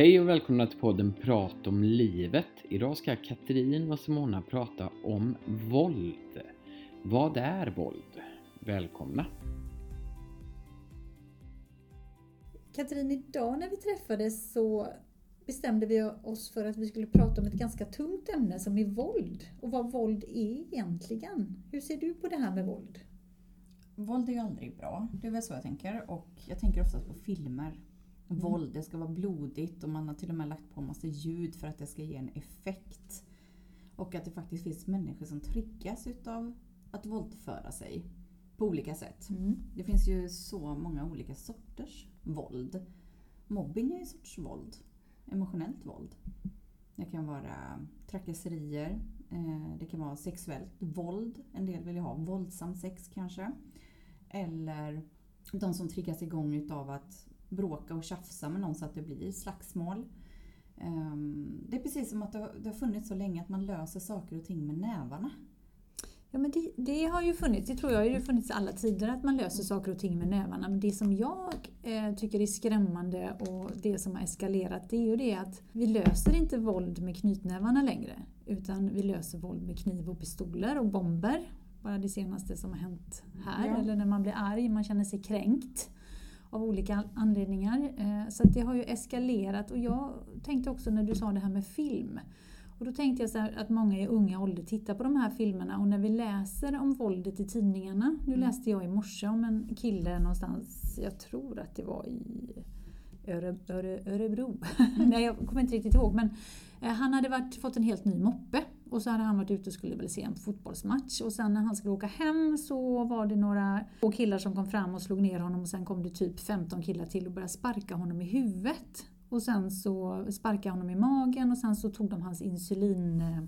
Hej och välkomna till podden Prat om livet. Idag ska Katrin och Simona prata om våld. Vad är våld? Välkomna! Katrin, idag när vi träffades så bestämde vi oss för att vi skulle prata om ett ganska tungt ämne som är våld och vad våld är egentligen. Hur ser du på det här med våld? Våld är ju aldrig bra, det är väl så jag tänker. Och jag tänker oftast på filmer. Mm. Våld, det ska vara blodigt och man har till och med lagt på massa ljud för att det ska ge en effekt. Och att det faktiskt finns människor som triggas utav att våldföra sig på olika sätt. Mm. Det finns ju så många olika sorters våld. Mobbing är en sorts våld. Emotionellt våld. Det kan vara trakasserier, eh, det kan vara sexuellt våld. En del vill ju ha våldsam sex kanske. Eller de som triggas igång utav att bråka och tjafsa med någon så att det blir slagsmål. Ehm, det är precis som att det har funnits så länge att man löser saker och ting med nävarna. Ja, men det, det, har ju funnits, det tror jag det har funnits alla tider att man löser saker och ting med nävarna. Men det som jag eh, tycker är skrämmande och det som har eskalerat det är ju det att vi löser inte våld med knytnävarna längre. Utan vi löser våld med kniv och pistoler och bomber. Bara det senaste som har hänt här. Ja. Eller när man blir arg, man känner sig kränkt av olika anledningar. Eh, så det har ju eskalerat och jag tänkte också när du sa det här med film. Och då tänkte jag så att många i unga ålder tittar på de här filmerna och när vi läser om våldet i tidningarna. Nu mm. läste jag i morse om en kille någonstans, jag tror att det var i Öre, Öre, Örebro. Mm. Nej, jag kommer inte riktigt ihåg. Men eh, han hade varit, fått en helt ny moppe och så hade han varit ute och skulle väl se en fotbollsmatch och sen när han skulle åka hem så var det några två killar som kom fram och slog ner honom och sen kom det typ 15 killar till och började sparka honom i huvudet. Och sen så sparkade honom i magen och sen så tog de hans insulin eh,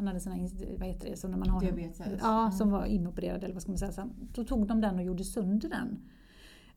han hade såna, vad heter det, som när man har Diabetes? Ja, som var inopererad eller vad ska man säga. Så då tog de den och gjorde sönder den.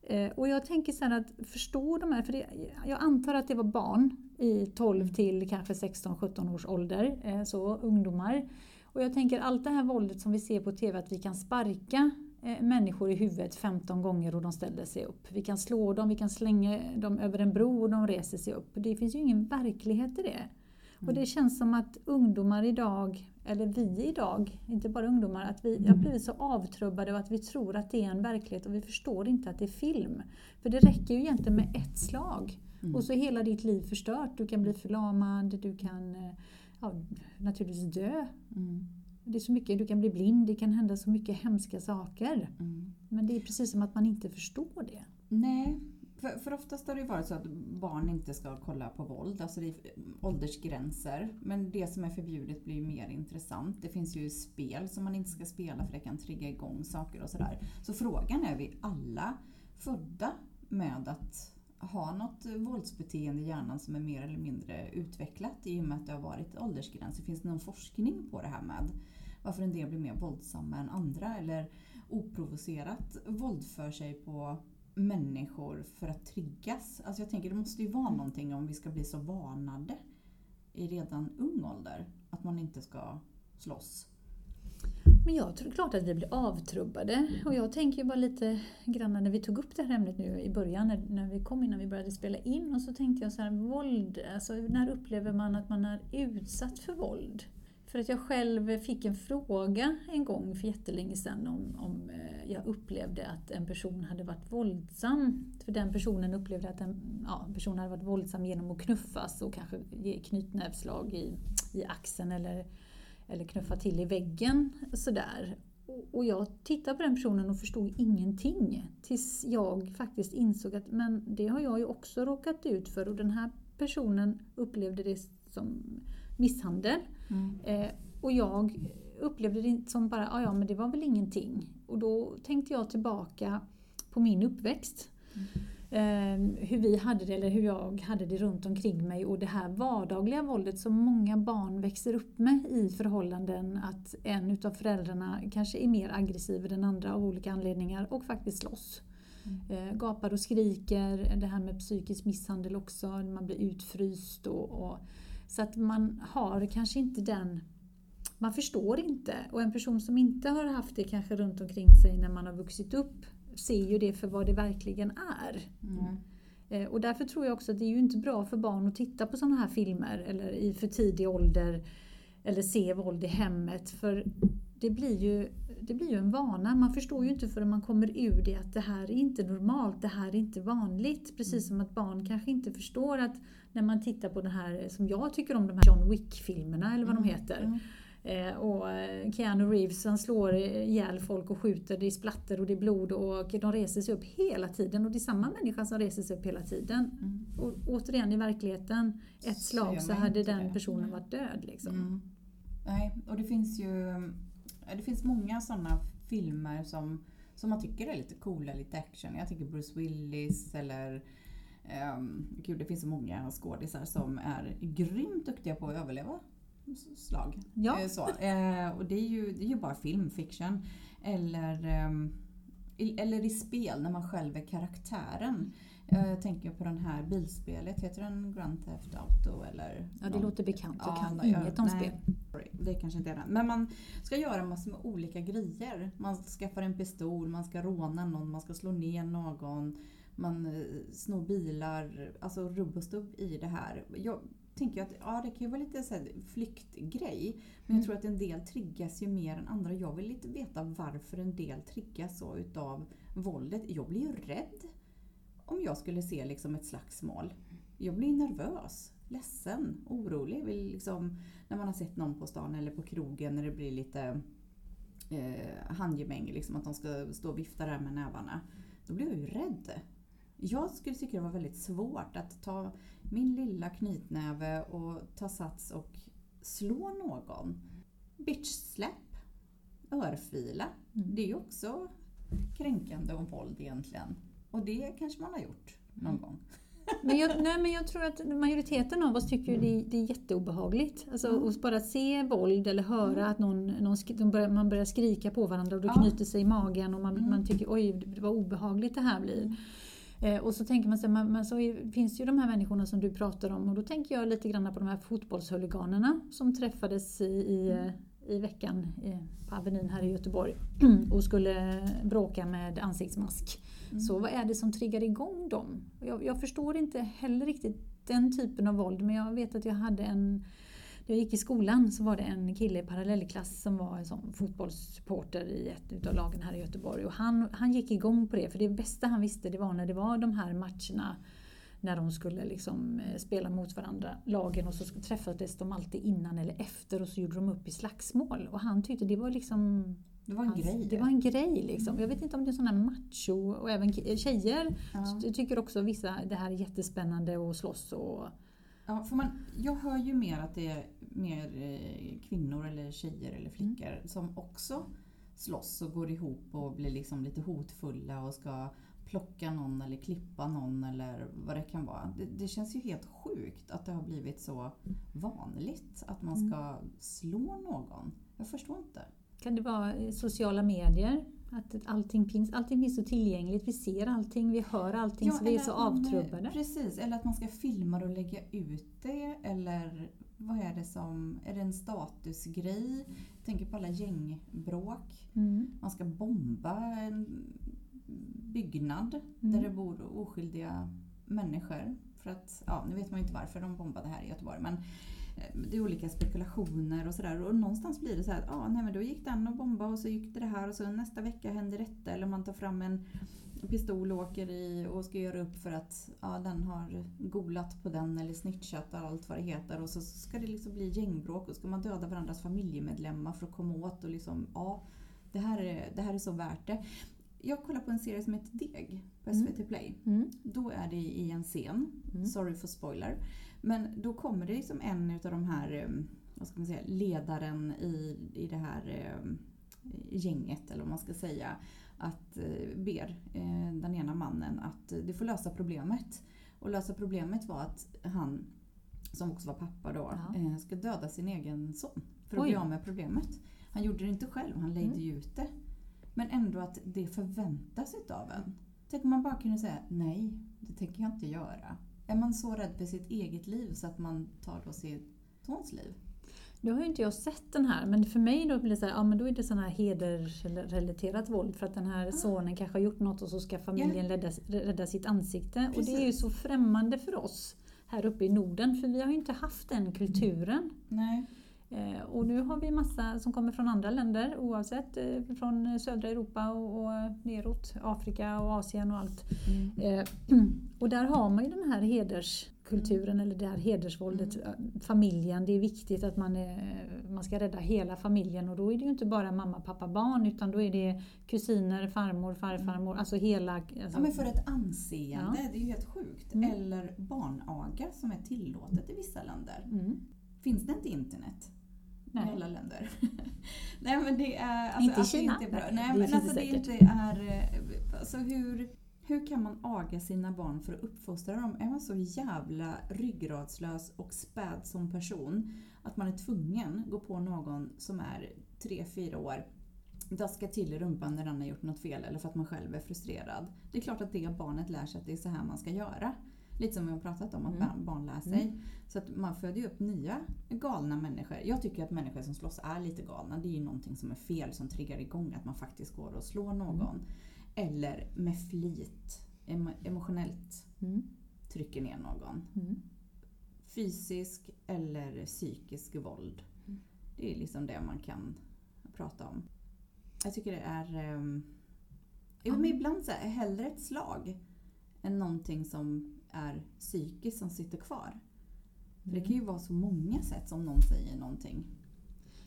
Eh, och jag tänker så att förstå de här, för det, jag antar att det var barn i 12 till kanske 16-17 års ålder, eh, så ungdomar. Och jag tänker allt det här våldet som vi ser på TV, att vi kan sparka eh, människor i huvudet 15 gånger och de ställer sig upp. Vi kan slå dem, vi kan slänga dem över en bro och de reser sig upp. Det finns ju ingen verklighet i det. Mm. Och det känns som att ungdomar idag, eller vi idag, inte bara ungdomar, att vi har blivit så avtrubbade och att vi tror att det är en verklighet och vi förstår inte att det är film. För det räcker ju egentligen med ett slag. Mm. Och så är hela ditt liv förstört. Du kan bli förlamad, du kan eh, ja, naturligtvis dö. Mm. Det är så mycket, du kan bli blind, det kan hända så mycket hemska saker. Mm. Men det är precis som att man inte förstår det. Nej, för, för oftast har det varit så att barn inte ska kolla på våld, alltså det är åldersgränser. Men det som är förbjudet blir mer intressant. Det finns ju spel som man inte ska spela för det kan trigga igång saker och sådär. Så frågan är, vi alla födda med att ha något eh, våldsbeteende i hjärnan som är mer eller mindre utvecklat i och med att det har varit åldersgränser? Finns det någon forskning på det här med varför en del blir mer våldsamma än andra eller oprovocerat våldför sig på människor för att triggas. Alltså jag tänker det måste ju vara någonting om vi ska bli så varnade i redan ung ålder att man inte ska slåss. Men jag tror klart att vi blir avtrubbade. Och jag tänker ju bara lite grann när vi tog upp det här ämnet nu i början, när, när vi kom innan vi började spela in. Och så tänkte jag så här, våld, alltså när upplever man att man är utsatt för våld? För att jag själv fick en fråga en gång för jättelänge sedan om, om eh, jag upplevde att en person hade varit våldsam. För den personen upplevde att en ja, person hade varit våldsam genom att knuffas och kanske ge knytnävslag i, i axeln eller, eller knuffa till i väggen. Sådär. Och jag tittade på den personen och förstod ingenting. Tills jag faktiskt insåg att men det har jag ju också råkat ut för och den här personen upplevde det som misshandel. Mm. Eh, och jag upplevde det som bara, ja ja men det var väl ingenting. Och då tänkte jag tillbaka på min uppväxt. Mm. Eh, hur vi hade det, eller hur jag hade det runt omkring mig och det här vardagliga våldet som många barn växer upp med i förhållanden att en utav föräldrarna kanske är mer aggressiv än den andra av olika anledningar och faktiskt slåss. Mm. Eh, gapar och skriker, det här med psykisk misshandel också, man blir utfryst och, och så att man har kanske inte den man förstår inte. Och en person som inte har haft det kanske runt omkring sig när man har vuxit upp ser ju det för vad det verkligen är. Mm. Eh, och därför tror jag också att det är ju inte bra för barn att titta på sådana här filmer eller i för tidig ålder eller se våld i hemmet. För det blir, ju, det blir ju en vana. Man förstår ju inte förrän man kommer ur det att det här är inte normalt, det här är inte vanligt. Precis som att barn kanske inte förstår att när man tittar på den här, som jag tycker om, de här John Wick-filmerna eller vad de heter. Eh, och eh, Keanu Reeves han slår ihjäl folk och skjuter, det är splatter och det är blod och de reser sig upp hela tiden och det är samma människa som reser sig upp hela tiden. Mm. Och återigen i verkligheten, ett slag så hade den det. personen varit död. Liksom. Mm. Nej, och det finns ju det finns många sådana filmer som, som man tycker är lite coola, lite action. Jag tycker Bruce Willis eller um, gud, det finns så många skådisar som är grymt duktiga på att överleva slag. Ja. Eh, Så, eh, och det är, ju, det är ju bara film, fiction. Eller, ehm, eller i spel när man själv är karaktären. Jag tänker på den här bilspelet, heter den Grand Theft Auto eller? Ja, det någon- låter bekant. Jag Ja, kan nej, inget om spel. Det kanske inte är det. Men man ska göra massor med olika grejer. Man skaffar en pistol, man ska råna någon, man ska slå ner någon, man eh, snor bilar, alltså rubb och stubb i det här. Jag tänker att ja, det kan ju vara lite så här flyktgrej. Men Mm. jag tror att en del triggas ju mer än andra. Jag vill lite veta varför en del triggas så utav våldet. Jag blir ju rädd om jag skulle se liksom ett slagsmål. Jag blir nervös, ledsen, orolig. Vill liksom, när man har sett någon på stan eller på krogen när det blir lite eh, handgemäng, liksom att de ska stå och vifta där med nävarna. Då blir jag ju rädd. Jag skulle tycka det var väldigt svårt att ta min lilla knytnäve och ta sats och slå någon. Bitch-släpp, örfila. Mm. Det är ju också kränkande och våld egentligen. Och det kanske man har gjort någon gång. Men jag, nej, men jag tror att majoriteten av oss tycker det, det är jätteobehagligt. Alltså, Mm. Att bara se våld eller höra att någon, någon börjar, man börjar skrika på varandra och det Ja. knyter sig i magen och man, Mm. man tycker oj, det var obehagligt det här blir. Eh, och så tänker man sig, men, men så är, finns ju de här människorna som du pratar om och då tänker jag lite grann på de här fotbollshuliganerna som träffades i, i, i veckan på Avenyn här i Göteborg och skulle bråka med ansiktsmask. Mm. Så vad är det som triggar igång dem? Jag, jag förstår inte heller riktigt den typen av våld men jag vet att jag hade en jag gick i skolan så var det en kille i parallellklass som var en sån fotbollssupporter i ett av lagen här i Göteborg. Och han, han gick igång på det för det bästa han visste det var när det var de här matcherna när de skulle liksom eh, spela mot varandra, lagen, och så träffades de alltid innan eller efter och så gjorde de upp i slagsmål. Och han tyckte det var liksom Det var en hans- grej. Det var en grej liksom. Jag vet inte om det är sån här macho och även tjejer ja. jag tycker också vissa det här är jättespännande att slåss och Ja, för man, jag hör ju mer att det är mer eh, kvinnor eller tjejer eller flickor som också slåss och går ihop och blir liksom lite hotfulla och ska plocka någon eller klippa någon eller vad det kan vara. Det, det känns ju helt sjukt att det har blivit så vanligt att man ska slå någon. Jag förstår inte. kan det vara eh, sociala medier? Att allting finns, allting finns så tillgängligt, vi ser allting, vi hör allting så vi är så avtrubbade. Precis, eller att man ska filma och lägga ut det. Eller vad är det som... Är det en statusgrej? Jag tänker på alla gängbråk. Mm. Man ska bomba en byggnad Mm. där det bor oskyldiga människor. För att, ja, nu vet man ju inte varför de bombade här i Göteborg. Men det är olika spekulationer och sådär. Och någonstans blir det så att ah, nej, men då gick den och bombade och så gick det det här och så nästa vecka händer detta. Eller man tar fram en pistol och åker i och ska göra upp för att ja, den har golat på den eller snitchat och allt vad det heter. Och så ska det liksom bli gängbråk och ska man döda varandras familjemedlemmar för att komma åt och liksom ja, det här är, det här är så värt det. Jag kollar på en serie som heter Deg på SVT Play. Mm. Då är det i en scen, Mm. sorry for spoiler. Men då kommer det liksom en av de här, eh, vad ska man säga, ledaren i, i det här eh, gänget eller vad man ska säga. Att eh, ber eh, den ena mannen att eh, du får lösa problemet. Och lösa problemet var att han, som också var pappa då, Ja. ska döda sin egen son. För att Oj. bli av med problemet. Han gjorde det inte själv, han lejde Mm. ut det. Men ändå att det förväntas utav en. Tänk om man bara kunde säga nej, det tänker jag inte göra. Är man så rädd för sitt eget liv så att man tar då sitt sons liv? Nu har ju inte jag sett den här, men för mig då blir det så här, ja men då är det sån här hedersrelaterat våld för att den här sonen kanske har gjort något och så ska familjen rädda, rädda sitt ansikte. Och det är ju Precis. så främmande för oss här uppe i Norden, för vi har ju inte haft den kulturen. Nej. Eh, och nu har vi massa som kommer från andra länder oavsett, eh, från södra Europa och, och neråt, Afrika och Asien och allt. Mm. Eh, och där har man ju den här hederskulturen eller det här hedersvåldet. Familjen, det är viktigt att man, är, man ska rädda hela familjen och då är det ju inte bara mamma, pappa, barn utan då är det kusiner, farmor, farfarmor, alltså hela... Alltså, Ja, men för ett anseende, Ja. det är ju helt sjukt. Mm. Eller barnaga som är tillåtet i vissa länder. mm. Finns det inte internet? Nej. alla länder. Nej men det är... Alltså, Inte att det Kina. Inte bra. Nej, det men alltså det säkert. inte är... eh, Alltså hur, hur kan man aga sina barn för att uppfostra dem? Är man så jävla ryggradslös och späd som person att man är tvungen gå på någon som är tre fyra år daska till i rumpan när den har gjort något fel eller för att man själv är frustrerad. Det är klart att det barnet lär sig att det är så här man ska göra. Lite som vi har pratat om att Mm. barn- lär sig. Så att man föder ju upp nya galna människor. Jag tycker att människor som slåss är lite galna. Det är ju någonting som är fel som triggar igång att man faktiskt går och slår någon. Eller med flit, emo- emotionellt Mm. trycker ner någon. Mm. Fysisk eller psykisk våld. Mm. Det är liksom det man kan prata om. Jag tycker det är... Um, Ja. men ibland så här, hellre ett slag än någonting som är psykiskt som sitter kvar. För det kan ju vara så många sätt som någon säger någonting.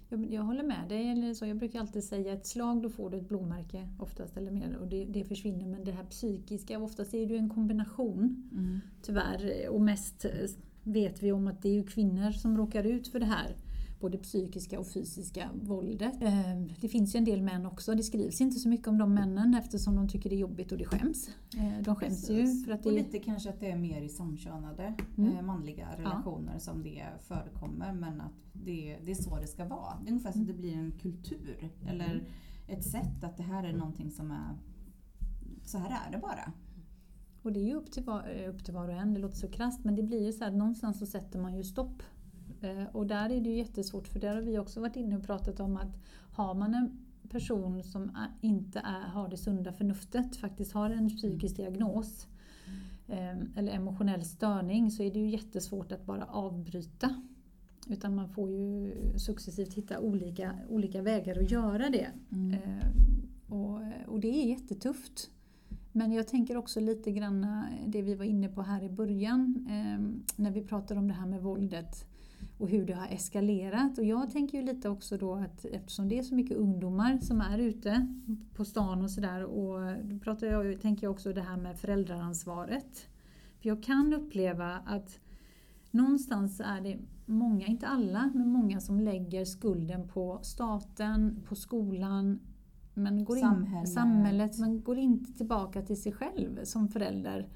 Jag, jag håller med dig. Eller så, jag brukar alltid säga ett slag då får du ett blåmärke oftast eller mer och det, det försvinner. Men det här psykiska, oftast är det ju en kombination tyvärr. Och mest vet vi om att det är kvinnor som råkar ut för det här. Både psykiska och fysiska våldet. Eh, Det finns ju en del män också. Det skrivs inte så mycket om de männen eftersom de tycker det är jobbigt och det skäms. Eh, De skäms ju Precis. för att Och det lite kanske att det är mer i samkönade Mm. eh, manliga relationer som det förekommer. Men att det, det är så det ska vara. Det är ungefär som att det blir en kultur. Eller ett sätt att det här är någonting som är... Så här är det bara. Och det är ju upp till, var, upp till var och en, det låter så krasst men det blir ju så här, någonstans så sätter man ju stopp. Eh, Och där är det ju jättesvårt för där har vi också varit inne och pratat om att har man en person som inte är, har det sunda förnuftet, faktiskt har en psykisk diagnos eh, eller emotionell störning så är det ju jättesvårt att bara avbryta. Utan man får ju successivt hitta olika, olika vägar att göra det. Eh, och, och det är jättetufft. Men jag tänker också lite grann det vi var inne på här i början när vi pratade om det här med våldet och hur det har eskalerat. Och jag tänker ju lite också då att eftersom det är så mycket ungdomar som är ute på stan och sådär och då pratar jag, tänker jag också det här med föräldraransvaret. För jag kan uppleva att någonstans är det många, inte alla, men många som lägger skulden på staten, på skolan, men går Samhället. In, samhället, men går inte tillbaka till sig själv som förälder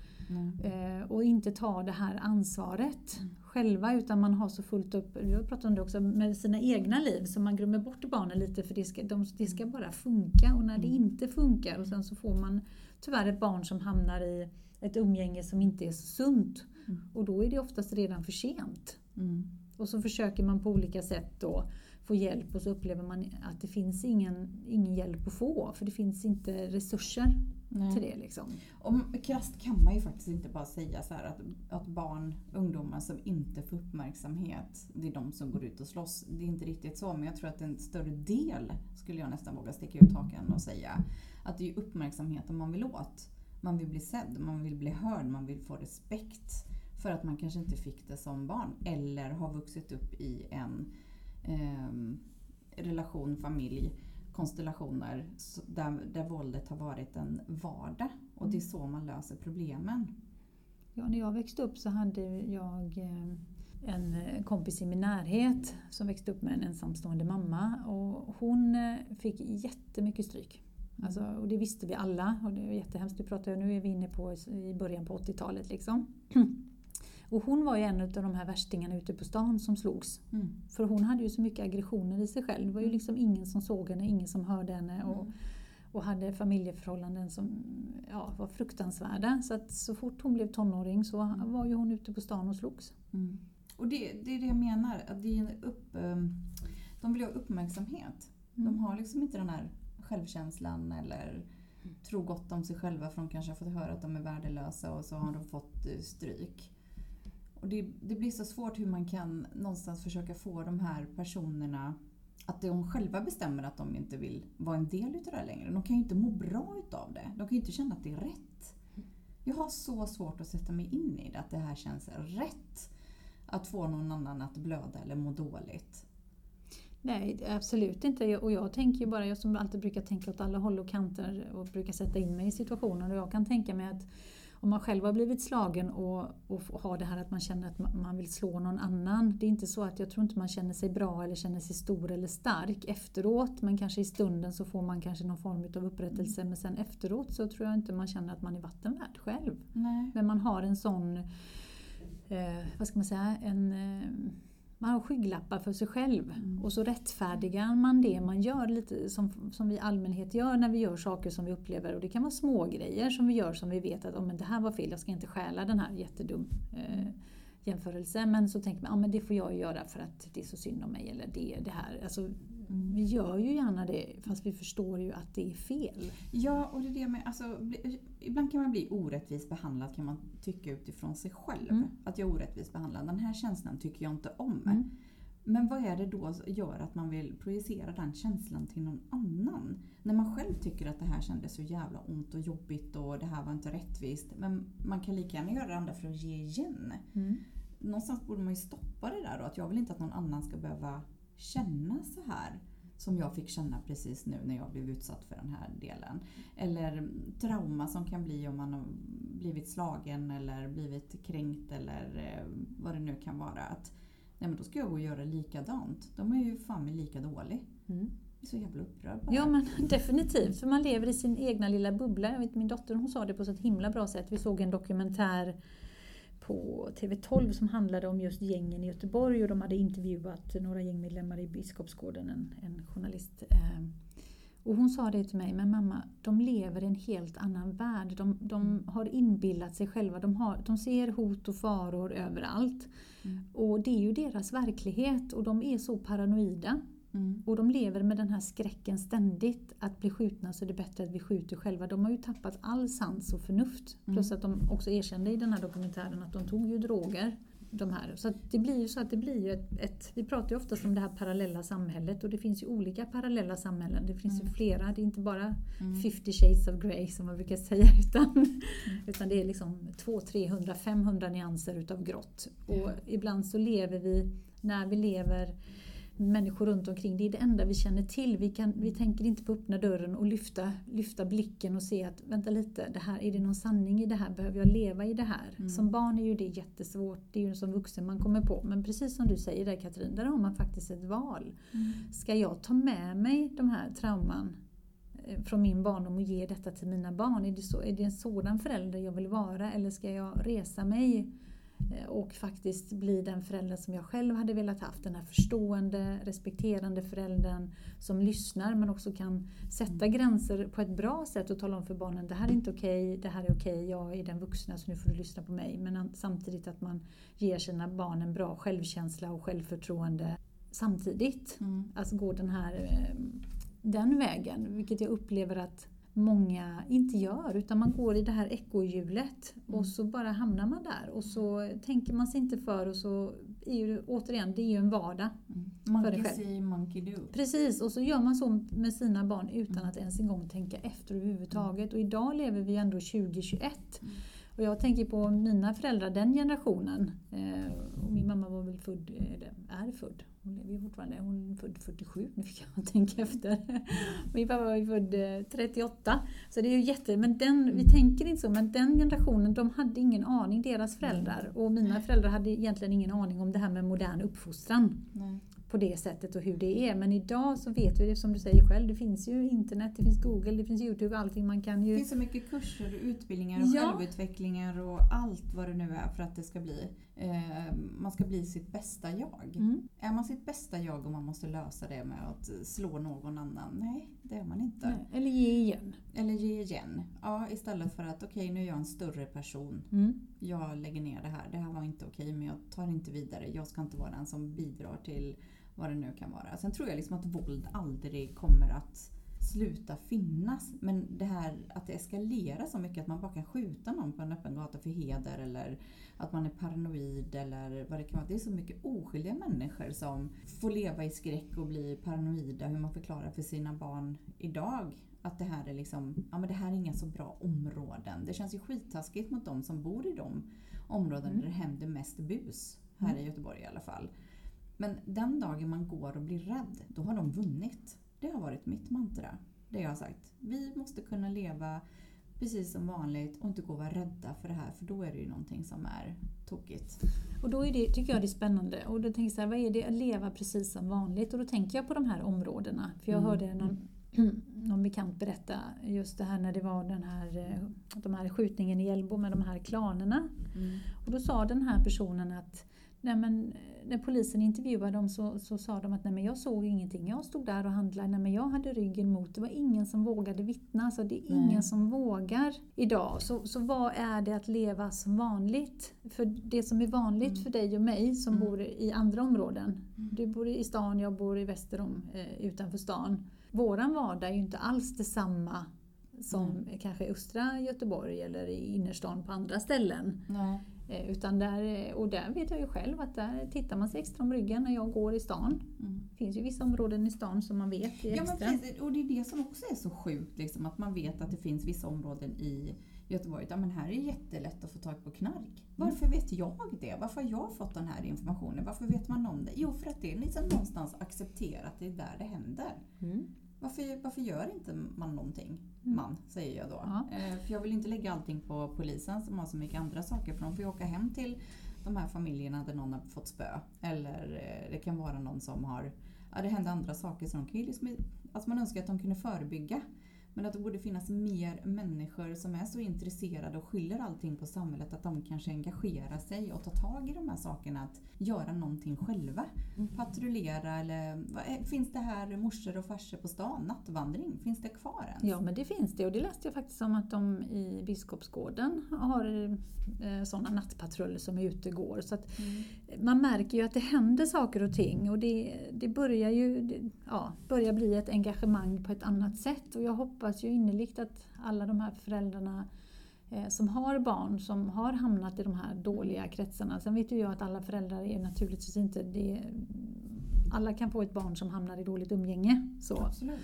eh, och inte tar det här ansvaret själva utan man har så fullt upp, vi har pratat om det också, med sina egna liv så man glömmer bort barnen lite för det ska, de, det ska bara funka och när det inte funkar och sen så får man tyvärr ett barn som hamnar i ett umgänge som inte är så sunt Mm. och då är det oftast redan för sent. Mm. Och så försöker man på olika sätt då få hjälp och så upplever man att det finns ingen, ingen hjälp att få för det finns inte resurser Nej. till det. Liksom. Och krasst kan man ju faktiskt inte bara säga så att, att barn, ungdomar som inte får uppmärksamhet, det är de som går ut och slåss. Det är inte riktigt så, men jag tror att en större del, skulle jag nästan våga sticka ut hakan och säga, att det är uppmärksamheten man vill åt. Man vill bli sedd, man vill bli hörd, man vill få respekt för att man kanske inte fick det som barn eller har vuxit upp i en ehm, relation, familj, konstellationer där, där våldet har varit en vardag. Och det är så man löser problemen. Ja, när jag växte upp så hade jag eh, en kompis i min närhet som växte upp med en ensamstående mamma och hon eh, fick jättemycket stryk. Alltså, och det visste vi alla och det är jättehemskt. Nu pratar jag, nu är vi inne på i början på 80-talet liksom. Och hon var ju en av de här värstingarna ute på stan som slogs. Mm. För hon hade ju så mycket aggressioner i sig själv. Det var ju liksom ingen som såg henne, ingen som hörde henne. Och, och hade familjeförhållanden som ja, var fruktansvärda. Så att så fort hon blev tonåring så var ju hon ute på stan och slogs. Mm. Och det, det är det jag menar, att det är upp, ehm, De vill ha uppmärksamhet. Mm. De har liksom inte den här självkänslan eller tror gott om sig själva för de kanske har fått höra att de är värdelösa och så har de fått eh, stryk. Och det, det blir så svårt hur man kan någonstans försöka få de här personerna att de själva bestämmer att de inte vill vara en del utav det här längre. De kan ju inte må bra utav det. De kan ju inte känna att det är rätt. Jag har så svårt att sätta mig in i det, att det här känns rätt. Att få någon annan att blöda eller må dåligt. Nej, absolut inte. Och jag tänker ju bara, jag som alltid brukar tänka åt alla håll och kanter och brukar sätta in mig i situationen. Och jag kan tänka mig att om man själv har blivit slagen och, och har det här att man känner att man vill slå någon annan. Det är inte så att jag tror inte man känner sig bra eller känner sig stor eller stark efteråt. Men kanske i stunden så får man kanske någon form av upprättelse. Men sen efteråt så tror jag inte man känner att man är vattenvärd själv. Nej. Men man har en sån, eh, vad ska man säga, en eh, man har skygglappar för sig själv Mm. och så rättfärdigar man det man gör lite som, som vi i allmänhet gör när vi gör saker som vi upplever. Och det kan vara små grejer som vi gör som vi vet att oh, men det här var fel, jag ska inte stjäla den här jättedum eh, jämförelse. Men så tänker man, ja men det får jag göra för att det är så synd om mig eller det, det här. Alltså, vi gör ju gärna det fast vi förstår ju att det är fel. Ja, och det är det med, alltså, ibland kan man bli orättvist behandlad kan man tycka utifrån sig själv. Mm. Att jag är orättvist behandlad. Den här känslan tycker jag inte om. Mm. Men vad är det då som gör att man vill projicera den känslan till någon annan? När man själv tycker att det här kändes så jävla ont och jobbigt och det här var inte rättvist. Men man kan lika gärna göra det andra för att ge igen. Mm. Någonstans borde man ju stoppa det där då. Att jag vill inte att någon annan ska behöva känna så här. Som jag fick känna precis nu när jag blev utsatt för den här delen. Eller trauma som kan bli om man har blivit slagen eller blivit kränkt eller eh, vad det nu kan vara. Att nej men då ska jag gå och göra likadant. De är ju fan mig lika dålig. Mm. Jag är så jävla upprörd bara. Ja men definitivt, för man lever i sin egna lilla bubbla. Jag vet, min dotter hon sa det på så ett himla bra sätt. Vi såg en dokumentär på TV12 som handlade om just gängen i Göteborg och de hade intervjuat några gängmedlemmar i Biskopsgården, en, en journalist. Eh, och hon sa det till mig, men mamma, de lever i en helt annan värld. De, de har inbillat sig själva, de, har, de ser hot och faror överallt. Mm. Och det är ju deras verklighet och de är så paranoida. Mm. Och de lever med den här skräcken ständigt. Att bli skjutna så är det bättre att vi skjuter själva. De har ju tappat all sans och förnuft. Mm. Plus att de också erkände i den här dokumentären att de tog ju droger. De här. Så det blir ju så att det blir ju ett, ett... Vi pratar ju oftast om det här parallella samhället och det finns ju olika parallella samhällen. Det finns ju Mm. flera. Det är inte bara Mm. 50 shades of grey som man brukar säga. Utan, utan det är liksom 200, 300, 500 nyanser utav grått. Och ibland så lever vi, när vi lever människor runt omkring. Det är det enda vi känner till. Vi, kan, vi tänker inte på att öppna dörren och lyfta, lyfta blicken och se att vänta lite, det här, är det någon sanning i det här? Behöver jag leva i det här? Mm. Som barn är ju det jättesvårt. Det är ju som vuxen man kommer på. Men precis som du säger där Katrin, där har man faktiskt ett val. Mm. Ska jag ta med mig de här trauman eh, från min barndom och ge detta till mina barn? Är det, så, är det en sådan förälder jag vill vara? Eller ska jag resa mig och faktiskt bli den förälder som jag själv hade velat haft. Den här förstående, respekterande föräldern som lyssnar men också kan sätta gränser på ett bra sätt och tala om för barnen det här är inte okej, det här är okej, jag är den vuxna så nu får du lyssna på mig. Men samtidigt att man ger sina barn en bra självkänsla och självförtroende samtidigt. Mm. Alltså gå den här eh, den vägen, vilket jag upplever att många inte gör utan man går i det här ekorrhjulet Mm. och så bara hamnar man där och så tänker man sig inte för och så är ju återigen, det är ju en vardag. Mm. För Monkey dig själv. see, monkey do. Precis, och så gör man så med sina barn utan att ens en gång tänka efter överhuvudtaget. Och idag lever vi ändå 2021. Mm. Och jag tänker på mina föräldrar, den generationen. Eh, min mamma var väl född, eller är född, hon lever ju fortfarande, hon är född 47, nu fick jag tänka efter. Min pappa var ju född eh, 38. Så det är ju jätte, men den, vi tänker inte så, men den generationen de hade ingen aning, deras föräldrar. Och mina föräldrar hade egentligen ingen aning om det här med modern uppfostran Nej. På det sättet och hur det är. Men idag så vet vi det som du säger själv, det finns ju internet, det finns Google, det finns Youtube, allting man kan Det ju... finns så mycket kurser och utbildningar och Ja. självutvecklingar och allt vad det nu är för att det ska bli. Eh, man ska bli sitt bästa jag. Mm. Är man sitt bästa jag och man måste lösa det med att slå någon annan? Nej, det är man inte. Nej, Eller ge igen. Eller ge igen. Ja, istället för att okej, nu är jag en större person. Mm. Jag lägger ner det här. Det här var inte okej, men jag tar inte vidare. Jag ska inte vara den som bidrar till vad det nu kan vara. Sen tror jag liksom att våld aldrig kommer att sluta finnas. Men det här att det eskalerar så mycket att man bara kan skjuta någon på en öppen gata för heder eller att man är paranoid eller vad det kan vara. Det är så mycket oskyldiga människor som får leva i skräck och bli paranoida hur man förklarar för sina barn idag att det här är liksom, ja men det här är inga så bra områden. Det känns ju skittaskigt mot de som bor i de områden mm. där det händer mest bus. Här mm. i Göteborg i alla fall. Men den dagen man går och blir rädd, då har de vunnit. Det har varit mitt mantra. Det jag har sagt. Vi måste kunna leva precis som vanligt och inte gå och vara rädda för det här för då är det ju någonting som är tokigt. Och då är det, tycker jag det är spännande. Och då tänker jag så här, vad är det att leva precis som vanligt? Och då tänker jag på de här områdena. För jag mm. hörde någon, någon bekant berätta just det här när det var den här, eh, de här skjutningen i Hjällbo med de här klanerna. Mm. Och då sa den här personen att nej men, när polisen intervjuade dem så, så sa de att nej men jag såg ingenting. Jag stod där och handlade. Nej men jag hade ryggen mot. Det var ingen som vågade vittna. Alltså det är ingen nej. som vågar idag. Så, så vad är det att leva som vanligt? För det som är vanligt mm. för dig och mig som mm. bor i andra områden. Mm. Du bor i stan, jag bor i Västerom eh, utanför stan. Våran vardag är ju inte alls detsamma som kanske östra Göteborg eller i innerstan på andra ställen. Nej. Eh, utan där, och där vet jag ju själv att där tittar man sig extra om ryggen när jag går i stan. Mm. Det finns ju vissa områden i stan som man vet är extra. Ja, precis, och det är det som också är så sjukt, liksom, att man vet att det finns vissa områden i Göteborg, ja men här är det jättelätt att få tag på knark. Mm. Varför vet jag det? Varför har jag fått den här informationen? Varför vet man om det? Jo, för att det är liksom någonstans accepterat, det är där det händer. Mm. Varför, varför gör inte man någonting? Mm. Man, säger jag då. Ja. Eh, för jag vill inte lägga allting på polisen som har så mycket andra saker. För de får ju åka hem till de här familjerna där någon har fått spö. Eller eh, det kan vara någon som har... Ja, det händer andra saker. Så de kan ju liksom, alltså man önskar att de kunde förebygga. Men att det borde finnas mer människor som är så intresserade och skyller allting på samhället att de kanske engagerar sig och tar tag i de här sakerna. Att göra någonting själva. Mm. Patrullera eller finns det här morsor och farsor på stan? Nattvandring, finns det kvar ens? Ja men det finns det och det läste jag faktiskt om att de i Biskopsgården har eh, sådana nattpatruller som är ute och går. Så att mm. Man märker ju att det händer saker och ting och det, det börjar ju ja, börjar bli ett engagemang på ett annat sätt. Och jag hoppas ju innerligt att alla de här föräldrarna eh, som har barn som har hamnat i de här dåliga kretsarna. Sen vet ju jag att alla föräldrar är naturligtvis inte det. Alla kan få ett barn som hamnar i dåligt umgänge. Så. Absolut.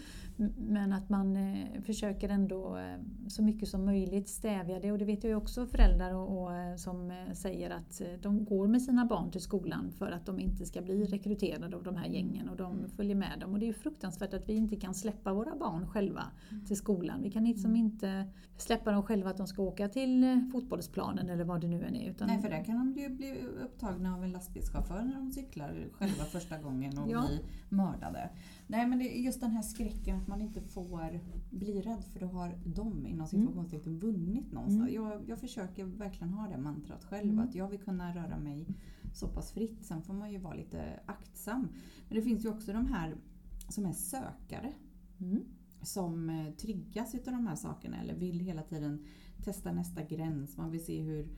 Men att man eh, försöker ändå eh, så mycket som möjligt stävja det och det vet jag ju också föräldrar och, och, eh, som säger att de går med sina barn till skolan för att de inte ska bli rekryterade av de här gängen och de följer med dem. Och det är ju fruktansvärt att vi inte kan släppa våra barn själva mm. till skolan. Vi kan liksom mm. inte släppa dem själva att de ska åka till fotbollsplanen eller vad det nu än är. Utan Nej, för där kan de ju bli upptagna av en lastbilschaufför när de cyklar själva första gången och ja. bli mördade. Nej men det är just den här skräcken att man inte får bli rädd för då har de inom situationstecken mm. vunnit någonstans. Mm. Jag, jag försöker verkligen ha det mantrat själv mm. att jag vill kunna röra mig så pass fritt. Sen får man ju vara lite aktsam. Men det finns ju också de här som är sökare. Mm. Som eh, triggas utav de här sakerna eller vill hela tiden testa nästa gräns. Man vill se hur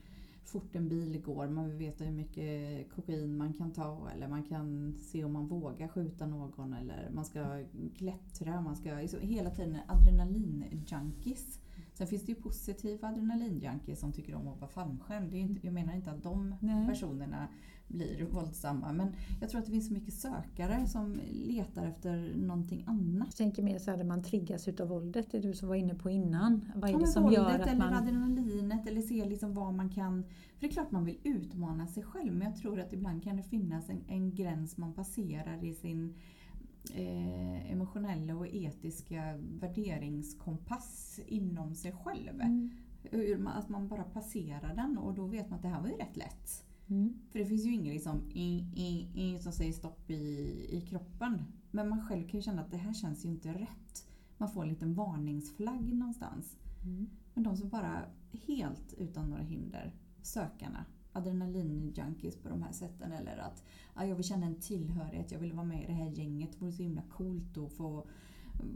fort en bil går. Man vill veta hur mycket kokain man kan ta eller man kan se om man vågar skjuta någon eller man ska klättra. Man ska liksom hela tiden adrenalin-junkies. Sen finns det ju positiva adrenalin-junkies som tycker om att vara fallskärm. Det är inte, jag menar inte att de Nej. personerna blir våldsamma. Men jag tror att det finns så mycket sökare som letar efter någonting annat. Jag tänker mer så här, man triggas utav våldet, det du som var inne på innan. Vad är ja, det som våldet gör att eller man... adrenalinet eller se liksom vad man kan... För det är klart man vill utmana sig själv men jag tror att ibland kan det finnas en, en gräns man passerar i sin eh, emotionella och etiska värderingskompass inom sig själv. Mm. Att man bara passerar den och då vet man att det här var ju rätt lätt. Mm. För det finns ju ingen liksom, som säger stopp i, i kroppen. Men man själv kan ju känna att det här känns ju inte rätt. Man får en liten varningsflagg någonstans. Mm. Men de som bara helt utan några hinder, sökarna, adrenalin-junkies på de här sätten. Eller att ja, jag vill känna en tillhörighet, jag vill vara med i det här gänget. Det vore så himla coolt att få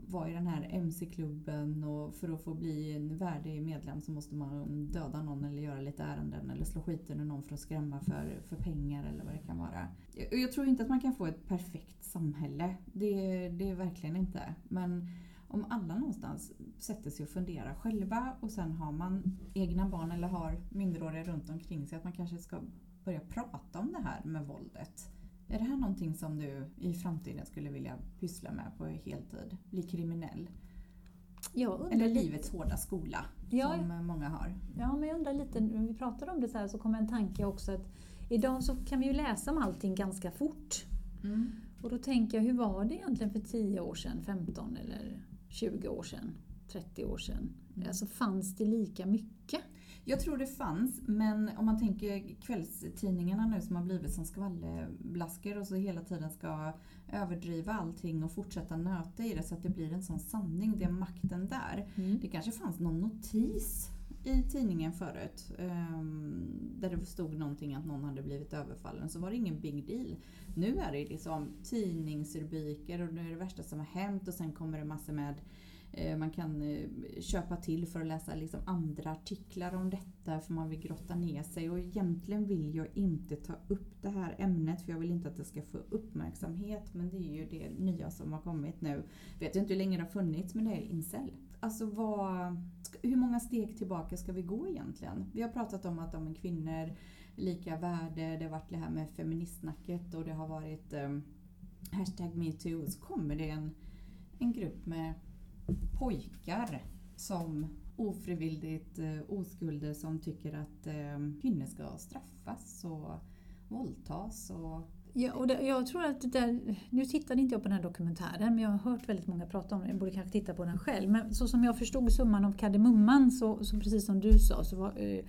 vara i den här MC-klubben och för att få bli en värdig medlem så måste man döda någon eller göra lite ärenden eller slå skiten ur någon för att skrämma för, för pengar eller vad det kan vara. Jag, jag tror inte att man kan få ett perfekt samhälle. Det, det är verkligen inte. Men om alla någonstans sätter sig och funderar själva och sen har man egna barn eller har minderåriga runt omkring sig att man kanske ska börja prata om det här med våldet. Är det här någonting som du i framtiden skulle vilja pyssla med på heltid? Bli kriminell? Eller livets hårda skola ja, som många har. Ja, men jag undrar lite, när vi pratar om det så här så kommer en tanke också att idag så kan vi ju läsa om allting ganska fort. Mm. Och då tänker jag, hur var det egentligen för 10 år sedan, 15 eller 20 år sedan, 30 år sedan? Mm. Alltså fanns det lika mycket? Jag tror det fanns, men om man tänker kvällstidningarna nu som har blivit som skvallerblaskor och så hela tiden ska överdriva allting och fortsätta nöta i det så att det blir en sån sanning, det är makten där. Mm. Det kanske fanns någon notis i tidningen förut um, där det stod någonting att någon hade blivit överfallen så var det ingen big deal. Nu är det liksom tidningsrubriker och det är det värsta som har hänt och sen kommer det massor med Eh, man kan eh, köpa till för att läsa liksom andra artiklar om detta för man vill grotta ner sig. Och egentligen vill jag inte ta upp det här ämnet för jag vill inte att det ska få uppmärksamhet. Men det är ju det nya som har kommit nu. Vet inte hur länge det har funnits men det är incel. Alltså vad, hur många steg tillbaka ska vi gå egentligen? Vi har pratat om att de är kvinnor lika värde, det har varit det här med feministsnacket och det har varit um, hashtag metoo. Så kommer det en, en grupp med pojkar som ofrivilligt eh, oskulder som tycker att eh, kvinnor ska straffas och våldtas. Och Ja, och det, jag tror att det där, nu tittade inte jag på den här dokumentären men jag har hört väldigt många prata om den, jag borde kanske titta på den själv. Men så som jag förstod summan av kardemumman så, så precis som du sa så var, eh,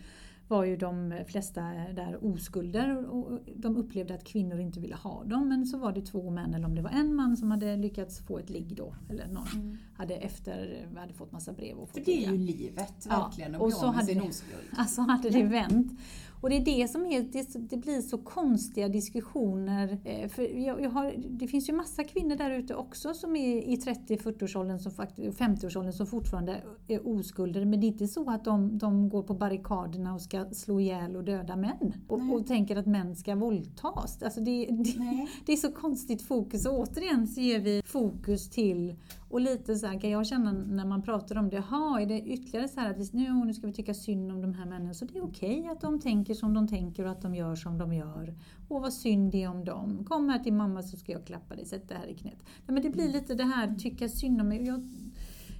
var ju de flesta där oskulder och de upplevde att kvinnor inte ville ha dem. Men så var det två män, eller om det var en man som hade lyckats få ett ligg då. Eller någon mm. hade efter, hade fått massa brev och fått För det är ju livet, verkligen, ja, och så hade sin oskuld. Alltså hade det vänt. Och det är det som är, det, det blir så konstiga diskussioner. Eh, för jag, jag har, det finns ju massa kvinnor där ute också som är i 30-40-årsåldern, 50-årsåldern som fortfarande är oskulder. Men det är inte så att de, de går på barrikaderna och ska slå ihjäl och döda män. Och, och tänker att män ska våldtas. Alltså det, det, det är så konstigt fokus. Och återigen så ger vi fokus till och lite så här kan jag känna när man pratar om det, jaha, är det ytterligare så här att nu, nu ska vi tycka synd om de här männen, så det är okej okay att de tänker som de tänker och att de gör som de gör. Och vad synd det är om dem. Kom här till mamma så ska jag klappa dig, sätt det här i knät. Nej, men det blir lite det här tycka synd om mig. Jag,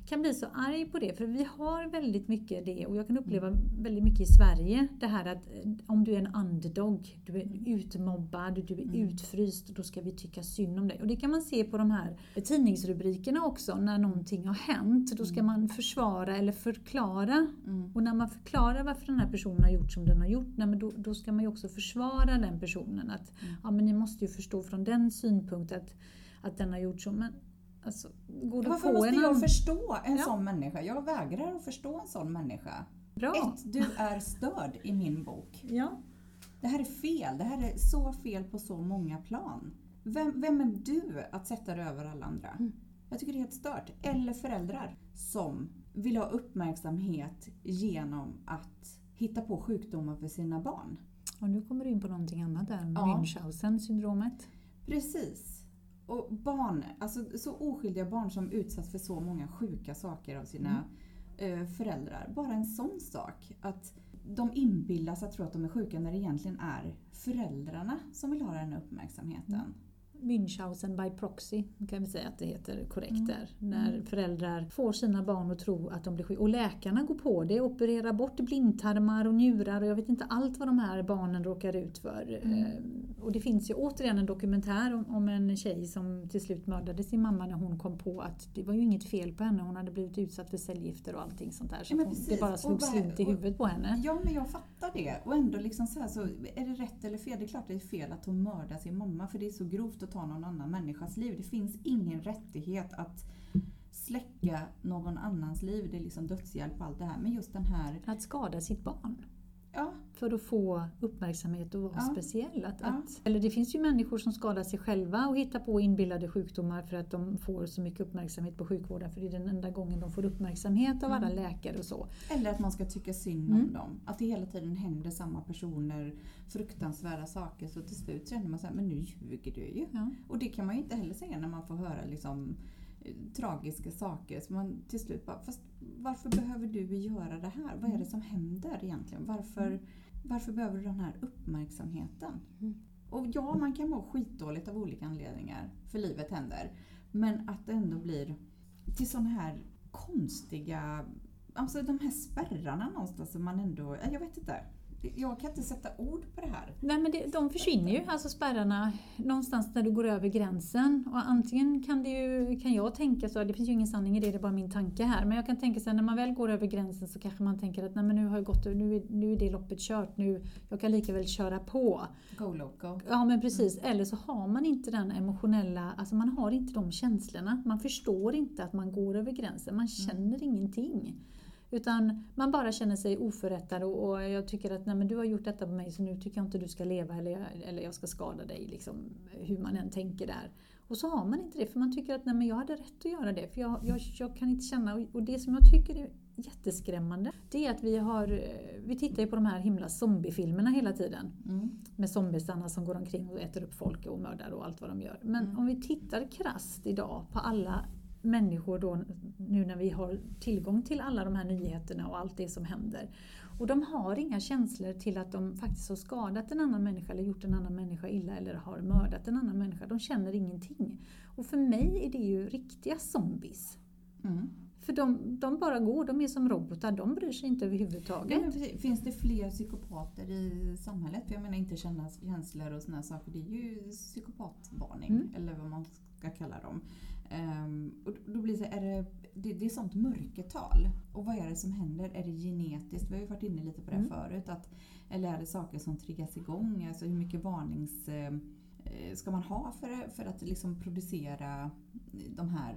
kan bli så arg på det, för vi har väldigt mycket det och jag kan uppleva väldigt mycket i Sverige det här att eh, om du är en underdog, du är utmobbad, du är mm. utfryst, då ska vi tycka synd om dig. Och det kan man se på de här tidningsrubrikerna också, när någonting har hänt. Då ska mm. man försvara eller förklara. Mm. Och när man förklarar varför den här personen har gjort som den har gjort, nej, men då, då ska man ju också försvara den personen. Att mm. ja, men ni måste ju förstå från den synpunkten att, att den har gjort så. Men Alltså, går Varför måste en jag förstå en ja. sån människa? Jag vägrar att förstå en sån människa. Bra. Ett, du är störd i min bok. Ja. Det här är fel. Det här är så fel på så många plan. Vem, vem är du att sätta dig över alla andra? Mm. Jag tycker det är helt stört. Eller föräldrar som vill ha uppmärksamhet genom att hitta på sjukdomar för sina barn. Och nu kommer du in på någonting annat där, ja. Münchhausen syndromet. Precis. Och barn, alltså så oskyldiga barn som utsatts för så många sjuka saker av sina mm. eh, föräldrar. Bara en sån sak. Att de inbillas att tro att de är sjuka när det egentligen är föräldrarna som vill ha den här uppmärksamheten. Münchhausen by proxy, kan vi säga att det heter korrekt mm. där. När mm. föräldrar får sina barn att tro att de blir sjuka. Och läkarna går på det, opererar bort blindtarmar och njurar och jag vet inte allt vad de här barnen råkar ut för. Mm. Eh, och det finns ju återigen en dokumentär om, om, en tjej som till slut mördade sin mamma när hon kom på att det var ju inget fel på henne. Hon hade blivit utsatt för cellgifter och allting sånt där. Så ja, hon, det bara slog slint i huvudet på henne. Ja, men jag fattar det. Och ändå liksom så, här, så är det rätt eller fel? Det är klart det är fel att hon mördar sin mamma för det är så grovt att ta någon annan människas liv. Det finns ingen rättighet att släcka någon annans liv. Det är liksom dödshjälp och allt det här. Men just den här... Att skada sitt barn. Ja. för att få uppmärksamhet och vara Ja. speciell. Att, Ja. att, eller det finns ju människor som skadar sig själva och hittar på inbillade sjukdomar för att de får så mycket uppmärksamhet på sjukvården för det är den enda gången de får uppmärksamhet av alla Mm. läkare och så. Eller att man ska tycka synd Mm. om dem. Att det hela tiden händer samma personer fruktansvärda saker så till slut känner man så här, men nu ljuger du ju. Och det kan man ju inte heller säga när man får höra liksom, tragiska saker. Så man till slut bara, fast varför behöver du göra det här? Vad är det som händer egentligen? Varför, varför behöver du den här uppmärksamheten? Mm. Och ja, man kan må skitdåligt av olika anledningar, för livet händer. Men att det ändå blir till sådana här konstiga, alltså de här spärrarna någonstans som man ändå, jag vet inte. Jag kan inte sätta ord på det här. Nej men det, de försvinner ju, alltså spärrarna, någonstans när du går över gränsen. Och antingen kan, det ju, kan jag tänka så, det finns ju ingen sanning i det, det är bara min tanke här. Men jag kan tänka så här, när man väl går över gränsen så kanske man tänker att nej men nu har jag gått, nu är, nu är det loppet kört, nu, jag kan lika väl köra på. Go loco. Ja men precis, eller så har man inte den emotionella, alltså man har inte de känslorna. Man förstår inte att man går över gränsen, man känner ingenting. Utan man bara känner sig oförrättad och, och jag tycker att nej, men du har gjort detta på mig så nu tycker jag inte du ska leva eller, jag- eller jag ska skada dig. Liksom, hur man än tänker där. Och så har man inte det för man tycker att nej, men jag hade rätt att göra det. För jag, jag, jag kan inte känna, och- och det som jag tycker är jätteskrämmande det är att vi har, eh, vi tittar ju på de här himla zombiefilmerna hela tiden Mm. med zombiesarna som går omkring och äter upp folk och mördar och allt vad de gör. Men Mm. om vi tittar krasst idag på alla människor då, nu när vi har tillgång till alla de här nyheterna och allt det som händer. Och de har inga känslor till att de faktiskt har skadat en annan människa eller gjort en annan människa illa eller har mördat en annan människa. De känner ingenting. Och för mig är det ju riktiga zombies. Mm. För de, de bara går, de är som robotar, de bryr sig inte överhuvudtaget. precis. Finns det fler psykopater i samhället? För jag menar inte känna känslor och här saker. Det är ju psykopatvarning, Mm. eller vad man ska kalla dem. Ehm, och då blir det, är det, det, det är sånt mörkertal. Och vad är det som händer? Är det genetiskt? Vi har ju varit inne lite på det Mm. förut. Att, eller är det saker som triggas igång? Alltså hur mycket varnings... eh, Eh, ska man ha för, för att liksom producera de här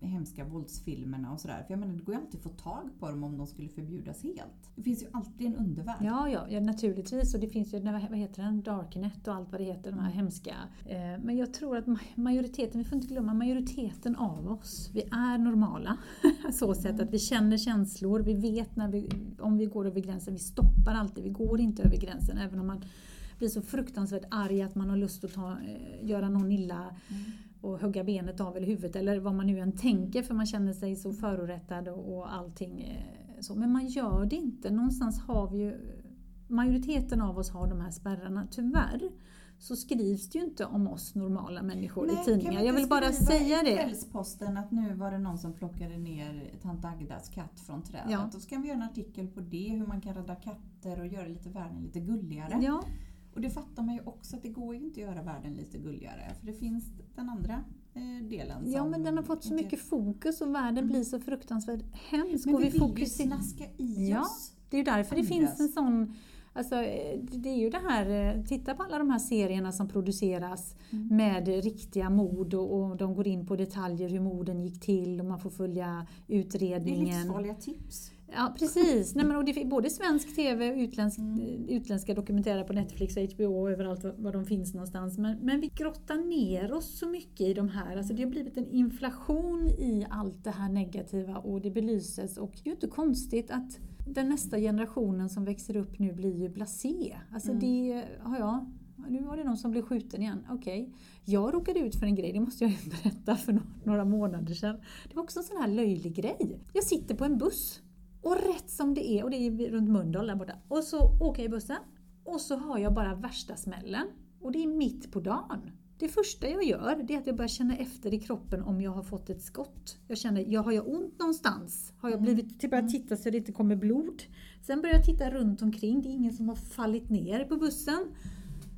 eh, hemska våldsfilmerna och sådär? För jag menar, det går ju alltid att få tag på dem om de skulle förbjudas helt. Det finns ju alltid en undervärld. Ja, ja, ja, naturligtvis. Och det finns ju, vad heter den, Darknet och allt vad det heter, de här hemska. Eh, men jag tror att majoriteten, vi får inte glömma majoriteten av oss, vi är normala. Så sätt att vi känner känslor, vi vet när vi, om vi går över gränsen, vi stoppar alltid, vi går inte över gränsen. Även om man blir så fruktansvärt arg att man har lust att ta, eh, göra någon illa Mm. och hugga benet av eller huvudet eller vad man nu än tänker för man känner sig så förorättad och, och allting. eh, Så. Men man gör det inte. Någonstans har vi ju, majoriteten av oss har de här spärrarna. Tyvärr så skrivs det ju inte om oss normala människor Nej, i tidningar. vi Jag vill bara säga det. Kvällsposten att nu var det någon som plockade ner tant Agdas katt från trädet. Ja. Då ska vi göra en artikel på det, hur man kan rädda katter och göra lite världen lite gulligare. Ja, Och det fattar man ju också att det går ju inte att göra världen lite gulligare. För det finns den andra eh, delen ja, men den har fått så mycket fokus och världen blir så fruktansvärt hemsk. Men och vi, vill ju fokuserar- snaska i Ja. oss. Det är ju därför det Andras. finns en sån Alltså, eh, det det är ju det här, eh, titta på alla de här serierna som produceras Mm. med riktiga mord och, och de går in på detaljer hur morden gick till och man får följa Det är utredningen. livsfarliga tips. Ja precis, Nej, men, och det, både svensk TV och utländsk, Mm. eh, utländska dokumentärer på Netflix och HBO och överallt var, de finns någonstans. Men, men vi grottar ner oss så mycket i de här. Alltså, det har blivit en inflation i allt det här negativa och det belyses. Och det är ju inte konstigt att den nästa generationen som växer upp nu blir ju blasé. Alltså Mm. det har jag nu var det någon som blev skjuten igen. Okej, jag råkade ut för en grej, det måste jag berätta för några månader sedan. Det var också en sån här löjlig grej. Jag sitter på en buss och rätt som det är, och det är runt Mölndal där borta, och så åker jag i bussen och så har jag bara värsta smällen. Och det är mitt på dagen. Det första jag gör det är att jag börjar känna efter i kroppen om jag har fått ett skott. Jag känner, ja, har jag ont någonstans? Har jag blivit, typ börjat titta så det inte kommer blod? Sen börjar jag titta runt omkring, det är ingen som har fallit ner på bussen.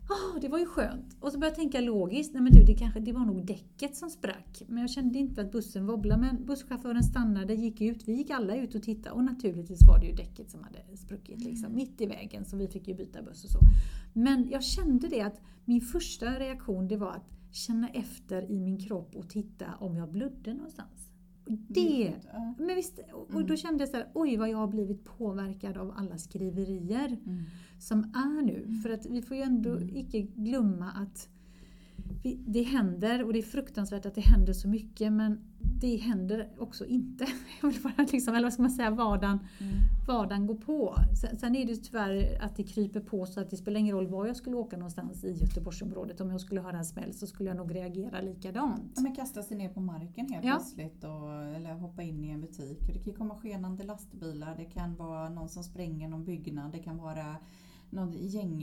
Ah, det var ju skönt. Och så började jag tänka logiskt, nej men du det, kanske, det var nog däcket som sprack. Men jag kände inte att bussen wobblade. Men busschauffören stannade, gick ut, vi gick alla ut och tittade. Och naturligtvis var det ju däcket som hade spruckit liksom, mitt i vägen. Så vi fick ju byta buss och så. Men jag kände det att min första reaktion det var att känna efter i min kropp och titta om jag blödde någonstans. Det, men visst, och och Mm. då kände jag så här, oj vad jag har blivit påverkad av alla skriverier Mm. som är nu. För att vi får ju ändå Mm. icke glömma att det händer och det är fruktansvärt att det händer så mycket men det händer också inte. Jag vill bara liksom, eller vad ska man säga, vardagen, Mm. vardagen går på. Sen, sen är det tyvärr att det kryper på så att det spelar ingen roll var jag skulle åka någonstans i Göteborgsområdet. Om jag skulle höra en smäll så skulle jag nog reagera likadant. Ja, men kasta sig ner på marken helt Ja. plötsligt och, eller hoppa in i en butik. Det kan komma skenande lastbilar, det kan vara någon som spränger någon byggnad, det kan vara någon gäng...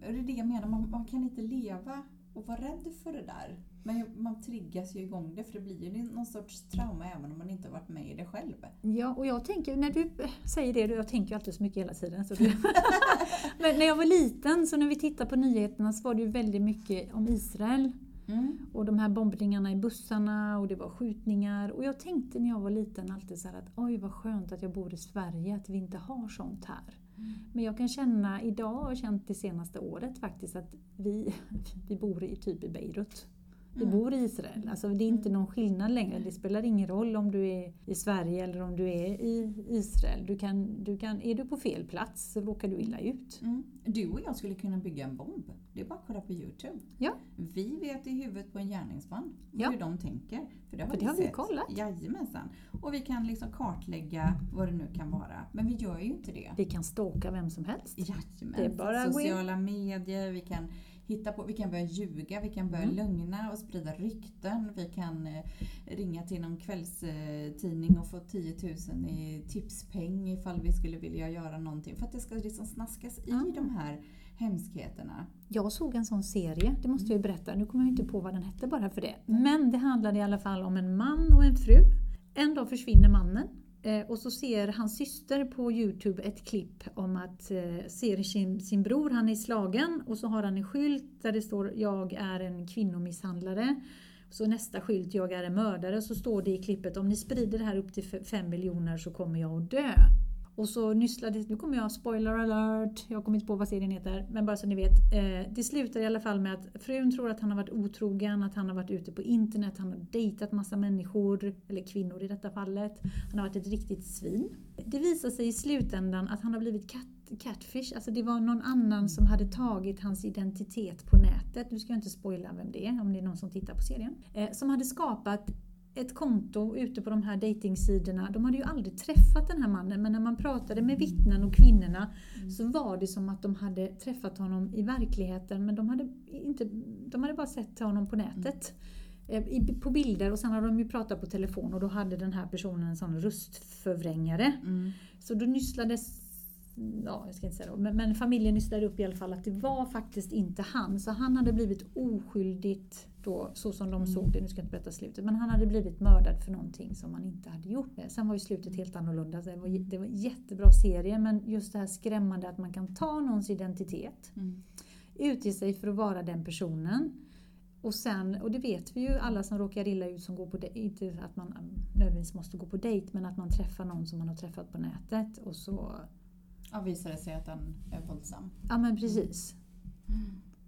Det är det jag menar, man, man kan inte leva och vara rädd för det där. Men man triggas ju igång det för det blir ju någon sorts trauma även om man inte har varit med i det själv. Ja, och jag tänker, när du säger det, jag tänker ju alltid så mycket hela tiden. Så men när jag var liten, så när vi tittade på nyheterna så var det ju väldigt mycket om Israel. Mm. Och de här bombningarna i bussarna och det var skjutningar. Och jag tänkte när jag var liten alltid så här att oj vad skönt att jag bor i Sverige, att vi inte har sånt här. Mm. Men jag kan känna idag, och känt det senaste året faktiskt, att vi, vi bor i typ i Beirut. Vi Mm. bor i Israel. Alltså det är inte någon skillnad längre. Det spelar ingen roll om du är i Sverige eller om du är i Israel. Du kan, du kan, är du på fel plats så råkar du illa ut. Mm. Du och jag skulle kunna bygga en bomb. Det är bara att kolla på Youtube. Ja. Vi vet i huvudet på en gärningsman Ja. hur de tänker. För det har För vi det har vi sett. kollat. Jajamensan. Och vi kan liksom kartlägga vad det nu kan vara. Men vi gör ju inte det. Vi kan stalka vem som helst. Jajamän. Det är bara. Sociala medier, vi kan hitta på, vi kan börja ljuga, vi kan börja Mm. lögna och sprida rykten. Vi kan eh, ringa till någon kvällstidning och få 10 000 i tipspeng ifall vi skulle vilja göra någonting. För att det ska liksom snaskas i Ja. de här hemskheterna. Jag såg en sån serie, det måste jag ju berätta. Nu kommer jag inte på vad den hette bara för det. Mm. Men det handlade i alla fall om en man och en fru. En dag försvinner mannen eh, Och så ser hans syster på Youtube ett klipp om att eh, ser sin, sin bror, han är slagen och så har han en skylt där det står Jag är en kvinnomisshandlare. Så nästa skylt, Jag är en mördare. Så står det i klippet om ni sprider det här upp till f- fem miljoner så kommer jag att dö. Och så nysslade, nu kommer jag, spoiler alert, jag kommer inte på vad serien heter, men bara så ni vet. Eh, det slutar i alla fall med att frun tror att han har varit otrogen, att han har varit ute på internet, han har dejtat massa människor, eller kvinnor i detta fallet. Han har varit ett riktigt svin. Det visar sig i slutändan att han har blivit cat, catfish, alltså det var någon annan som hade tagit hans identitet på nätet. Nu ska jag inte spoila vem det är, om det är någon som tittar på serien. Eh, som hade skapat ett konto ute på de här datingsidorna. De hade ju aldrig träffat den här mannen men när man pratade med vittnen och kvinnorna så var det som att de hade träffat honom i verkligheten men de hade, inte, de hade bara sett honom på nätet. eh, i- På bilder och sen hade de ju pratat på telefon och då hade den här personen en sån röstförvrängare. Mm. Så då nysslades, ja jag ska inte säga då, men, men familjen nysslade upp i alla fall att det var faktiskt inte han. Så han hade blivit oskyldigt då, så som de såg det, nu ska jag inte berätta slutet, men han hade blivit mördad för någonting som han inte hade gjort. Eh, Sen var ju slutet helt annorlunda, det var, det var en jättebra serie. Men just det här skrämmande att man kan ta någons identitet, Mm. utge sig för att vara den personen. Och sen, och det vet vi ju alla som råkar illa ut som går på dejt, inte att man mm, nödvändigtvis måste gå på dejt men att man träffar någon som man har träffat på nätet. Och så, Ja, visar det sig att den är våldsam. ja men precis.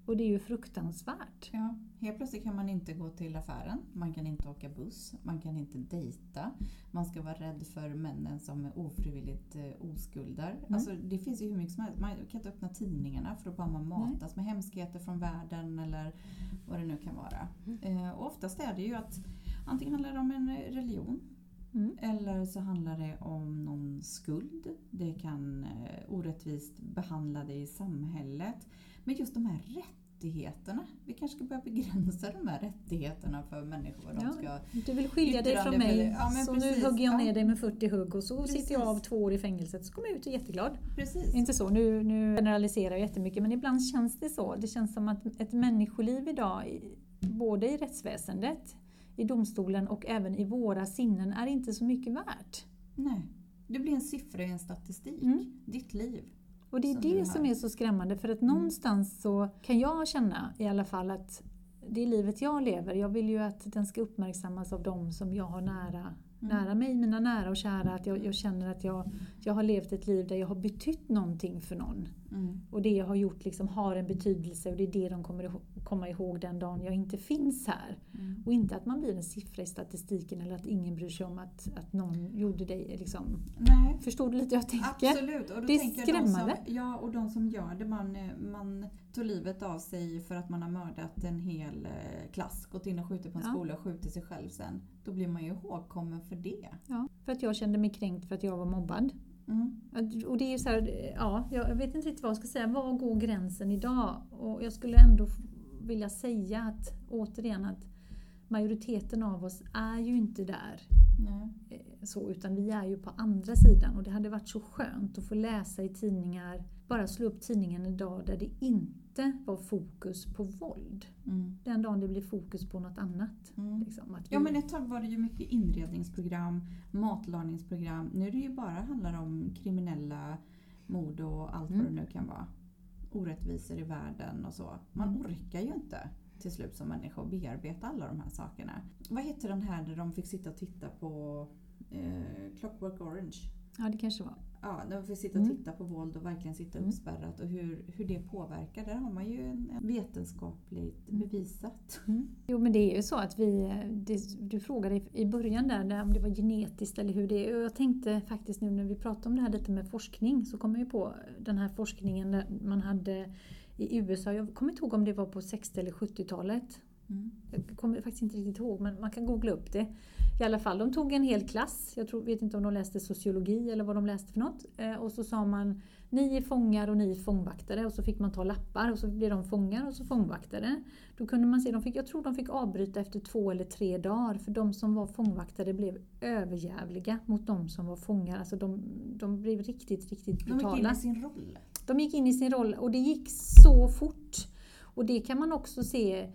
Och det är ju fruktansvärt. Ja, helt plötsligt kan man inte gå till affären, man kan inte åka buss, man kan inte dejta. Man ska vara rädd för männen som är ofrivilligt eh, oskuldar. Mm. Alltså, det finns ju hur mycket som helst. Man kan inte öppna tidningarna för att bara man matas med hemskheter från världen eller vad det nu kan vara. Eh, och oftast är det ju att antingen handlar det om en religion Mm. eller så handlar det om någon skuld. Det kan eh, orättvist behandla dig i samhället. Men just de här rättigheterna. Vi kanske ska börja begränsa de här rättigheterna för människor. De Ja. ska, Du vill skilja dig från mig. Ja, men så precis. nu hugger jag ner dig med 40 hugg och så Precis. sitter jag av två år i fängelset så kommer jag ut och är jätteglad. precis. Inte så, nu, nu generaliserar jag jättemycket men ibland känns det så. Det känns som att ett människoliv idag, både i rättsväsendet, i domstolen och även i våra sinnen, är inte så mycket värt. Nej. Du blir en siffra i en statistik. Mm. Ditt liv. Och det är Som det som är så skrämmande för att någonstans så kan jag känna i alla fall att det livet jag lever, jag vill ju att den ska uppmärksammas av dem som jag har nära, nära mig, mina nära och kära. Att jag, jag känner att jag, jag har levt ett liv där jag har betytt någonting för någon. Mm. Och det jag har gjort liksom har en betydelse och det är det de kommer ihå- komma ihåg den dagen jag inte finns här. Mm. Och inte att man blir en siffra i statistiken eller att ingen bryr sig om att, att någon gjorde dig liksom... Nej, Förstår du lite hur jag tänker? Absolut. Och då Det är tänker jag de som, skrämmande. ja, och de som gör det. Man, man tog livet av sig för att man har mördat en hel eh, klass. Gått in och skjutit på en Ja. skola och skjutit sig själv sen. Då blir man ju ihågkommen för det. Ja, för att jag kände mig kränkt för att jag var mobbad. Mm. Och det är så här, ja, jag vet inte riktigt vad jag ska säga. Var går gränsen idag? Och jag skulle ändå vilja säga att återigen att majoriteten av oss är ju inte där. Nej. eh, Så, utan vi är ju på andra sidan och det hade varit så skönt att få läsa i tidningar, bara slå upp tidningen idag där det inte var fokus på våld. Mm. Den dagen det blir fokus på något annat. Mm. Liksom, att vi, Ja men ett tag var det ju mycket inredningsprogram, matlagningsprogram. Nu är det ju bara handlar om kriminella mord och allt vad Mm. det nu kan vara. Orättvisor i världen och så. Man Mm. orkar ju inte till slut som människa att bearbeta alla de här sakerna. Vad heter den här där de fick sitta och titta på eh, Clockwork Orange? ja, det kanske var. Ja, där de fick sitta och Mm. titta på våld och verkligen sitta Mm. uppspärrat och hur, hur det påverkar. Där har man ju en, en vetenskapligt Mm. bevisat. Jo men det är ju så att vi, det, du frågade i- början där, där om det var genetiskt eller hur det är. Och jag tänkte faktiskt nu när vi pratade om det här lite med forskning så kom jag ju på den här forskningen där man hade i USA, jag kommer inte ihåg om det var på 60 eller 70-talet. Mm. Jag kommer faktiskt inte riktigt ihåg men man kan googla upp det. I alla fall, de tog en hel klass, jag tror, vet inte om de läste sociologi eller vad de läste för något. Eh, och så sa man ni är fångar och ni är fångvaktare och så fick man ta lappar och så blev de fångar och så fångvaktare. Då kunde man se, de fick, jag tror de fick avbryta efter två eller tre dagar för de som var fångvaktare blev överjävliga mot de som var fångar. Alltså de, de blev riktigt, riktigt De gick in brutala. i sin roll. De gick in i sin roll och det gick så fort. Och det kan man också se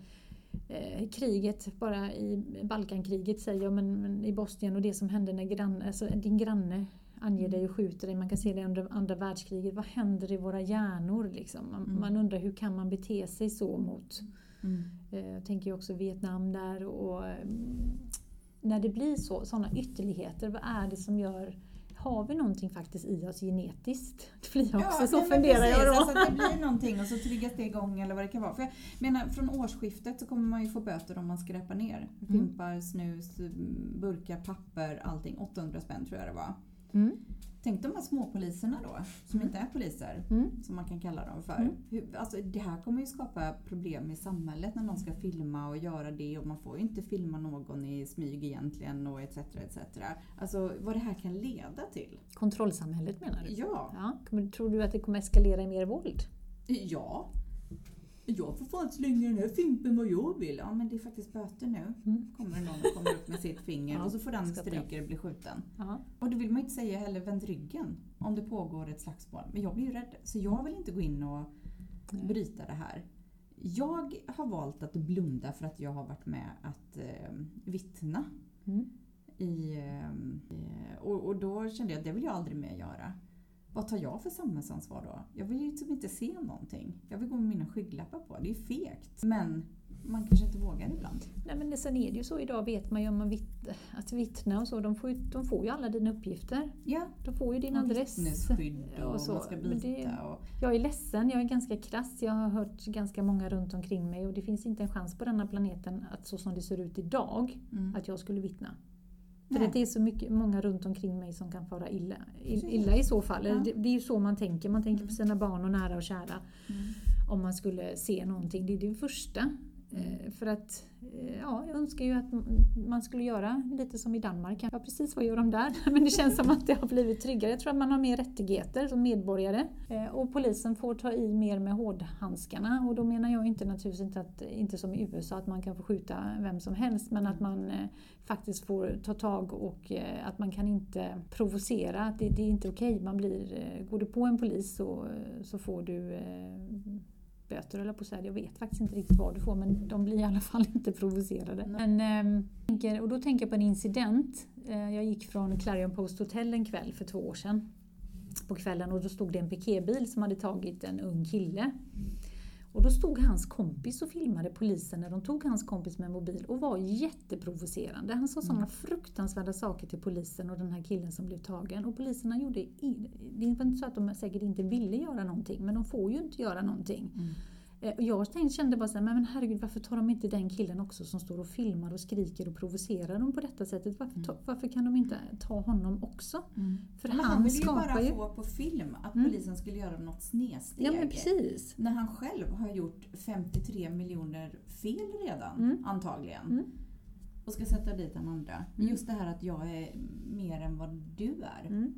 eh, kriget, bara i Balkankriget säger jag, men, men i Bosnien och det som hände när granne, alltså din granne anger dig och skjuter dig. Man kan se det under andra världskriget. Vad händer i våra hjärnor? Liksom? Man, Mm. man undrar hur kan man bete sig så mot Mm. Eh, Jag tänker också Vietnam där och mm, när det blir så, sådana ytterligheter, vad är det som gör har vi någonting faktiskt i oss genetiskt? Det blir jag också, så nej, men funderar precis, jag då. Alltså, att det blir någonting och så triggas det igång eller vad det kan vara. För jag menar, från årsskiftet så kommer man ju få böter om man skräpar ner. Fimpar, snus, burkar, papper, allting. 800 spänn tror jag det var. Mm. Tänk de här småpoliserna då, som inte är poliser, Mm. som man kan kalla dem för. Mm. Hur, alltså, det här kommer ju skapa problem i samhället när någon ska filma och göra det och man får ju inte filma någon i smyg egentligen och etc. etc. Alltså vad det här kan leda till. Kontrollsamhället menar du? Ja, Ja. Tror du att det kommer eskalera i mer våld? Ja. Jag får fan slänga den här fimpen vad jag vill. Ja men det är faktiskt böter nu. Mm. Kommer det någon och kommer upp med sitt finger Ja, och så får den ska stryker bli skjuten. Ja. Och då vill man ju inte säga heller vänd ryggen om det pågår ett slagsmål. Men jag blir ju rädd. Så jag vill inte gå in och bryta det här. Jag har valt att blunda för att jag har varit med att eh, vittna. Mm. I, eh, och, och då kände jag att det vill jag aldrig mer göra. Vad tar jag för samhällsansvar då? Jag vill ju liksom inte se någonting. Jag vill gå med mina skygglappar på. Det är ju fegt. Men man kanske inte vågar ibland. Nej, men det- sen är det ju så idag vet man ju om man vitt, att vittna och så, de får, ju, de får ju alla dina uppgifter. Ja, De får ju din och adress. vittnesskydd och, och så. man ska byta. det- Och, Jag är ledsen, jag är ganska krass. Jag har hört ganska många runt omkring mig och det finns inte en chans på denna planeten att så som det ser ut idag, mm. att jag skulle vittna. För Nej. att det är så mycket, många runt omkring mig som kan fara illa, illa i så fall. Ja. Det, det är ju så man tänker. Man tänker Mm. på sina barn och nära och kära. Mm. Om man skulle se någonting. Det är det första. Eh, för att eh, ja, jag önskar ju att man skulle göra lite som i Danmark. Ja, precis vad gör de där? Men det känns som att det har blivit tryggare. Jag tror att man har mer rättigheter som medborgare. Eh, och polisen får ta i mer med hårdhandskarna. Och då menar jag inte naturligtvis inte, att, inte som i USA att man kan få skjuta vem som helst. Men att man faktiskt får ta tag och att man kan inte provocera. Att det, det är inte okej. Man blir, går du på en polis så, så får du böter eller på att säga. Jag vet faktiskt inte riktigt vad du får men de blir i alla fall inte provocerade. Men, ehm, och då tänker jag på en incident. Eh, Jag gick från Clarion Post Hotel en kväll för två år sedan på kvällen och då stod det en piketbil som hade tagit en ung kille. Och då stod hans kompis och filmade polisen när de tog hans kompis med mobil och var jätteprovocerande. Han sa sådana fruktansvärda saker till polisen och den här killen som blev tagen. Och poliserna gjorde... Det var inte så att de säkert inte ville göra någonting, men de får ju inte göra någonting. Mm. Eh, jag tänkte, kände bara så här, men herregud varför tar de inte den killen också som står och filmar och skriker och provocerar dem på detta sättet? Varför, ta, varför kan de inte ta honom också? För Men han, han ville ju bara ju... få på film att Mm. polisen skulle göra något snedsteg. Ja men precis. När han själv har gjort 53 miljoner fel redan, Mm. antagligen. Mm. Och ska sätta dit den andra. Mm. Just det här att jag är mer än vad du är. Mm.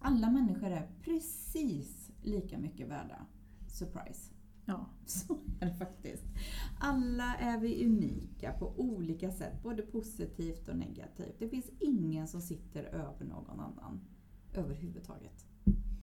Alla människor är precis lika mycket värda. Surprise. Ja. Så är det faktiskt. Alla är vi unika på olika sätt, både positivt och negativt. Det finns ingen som sitter över någon annan överhuvudtaget.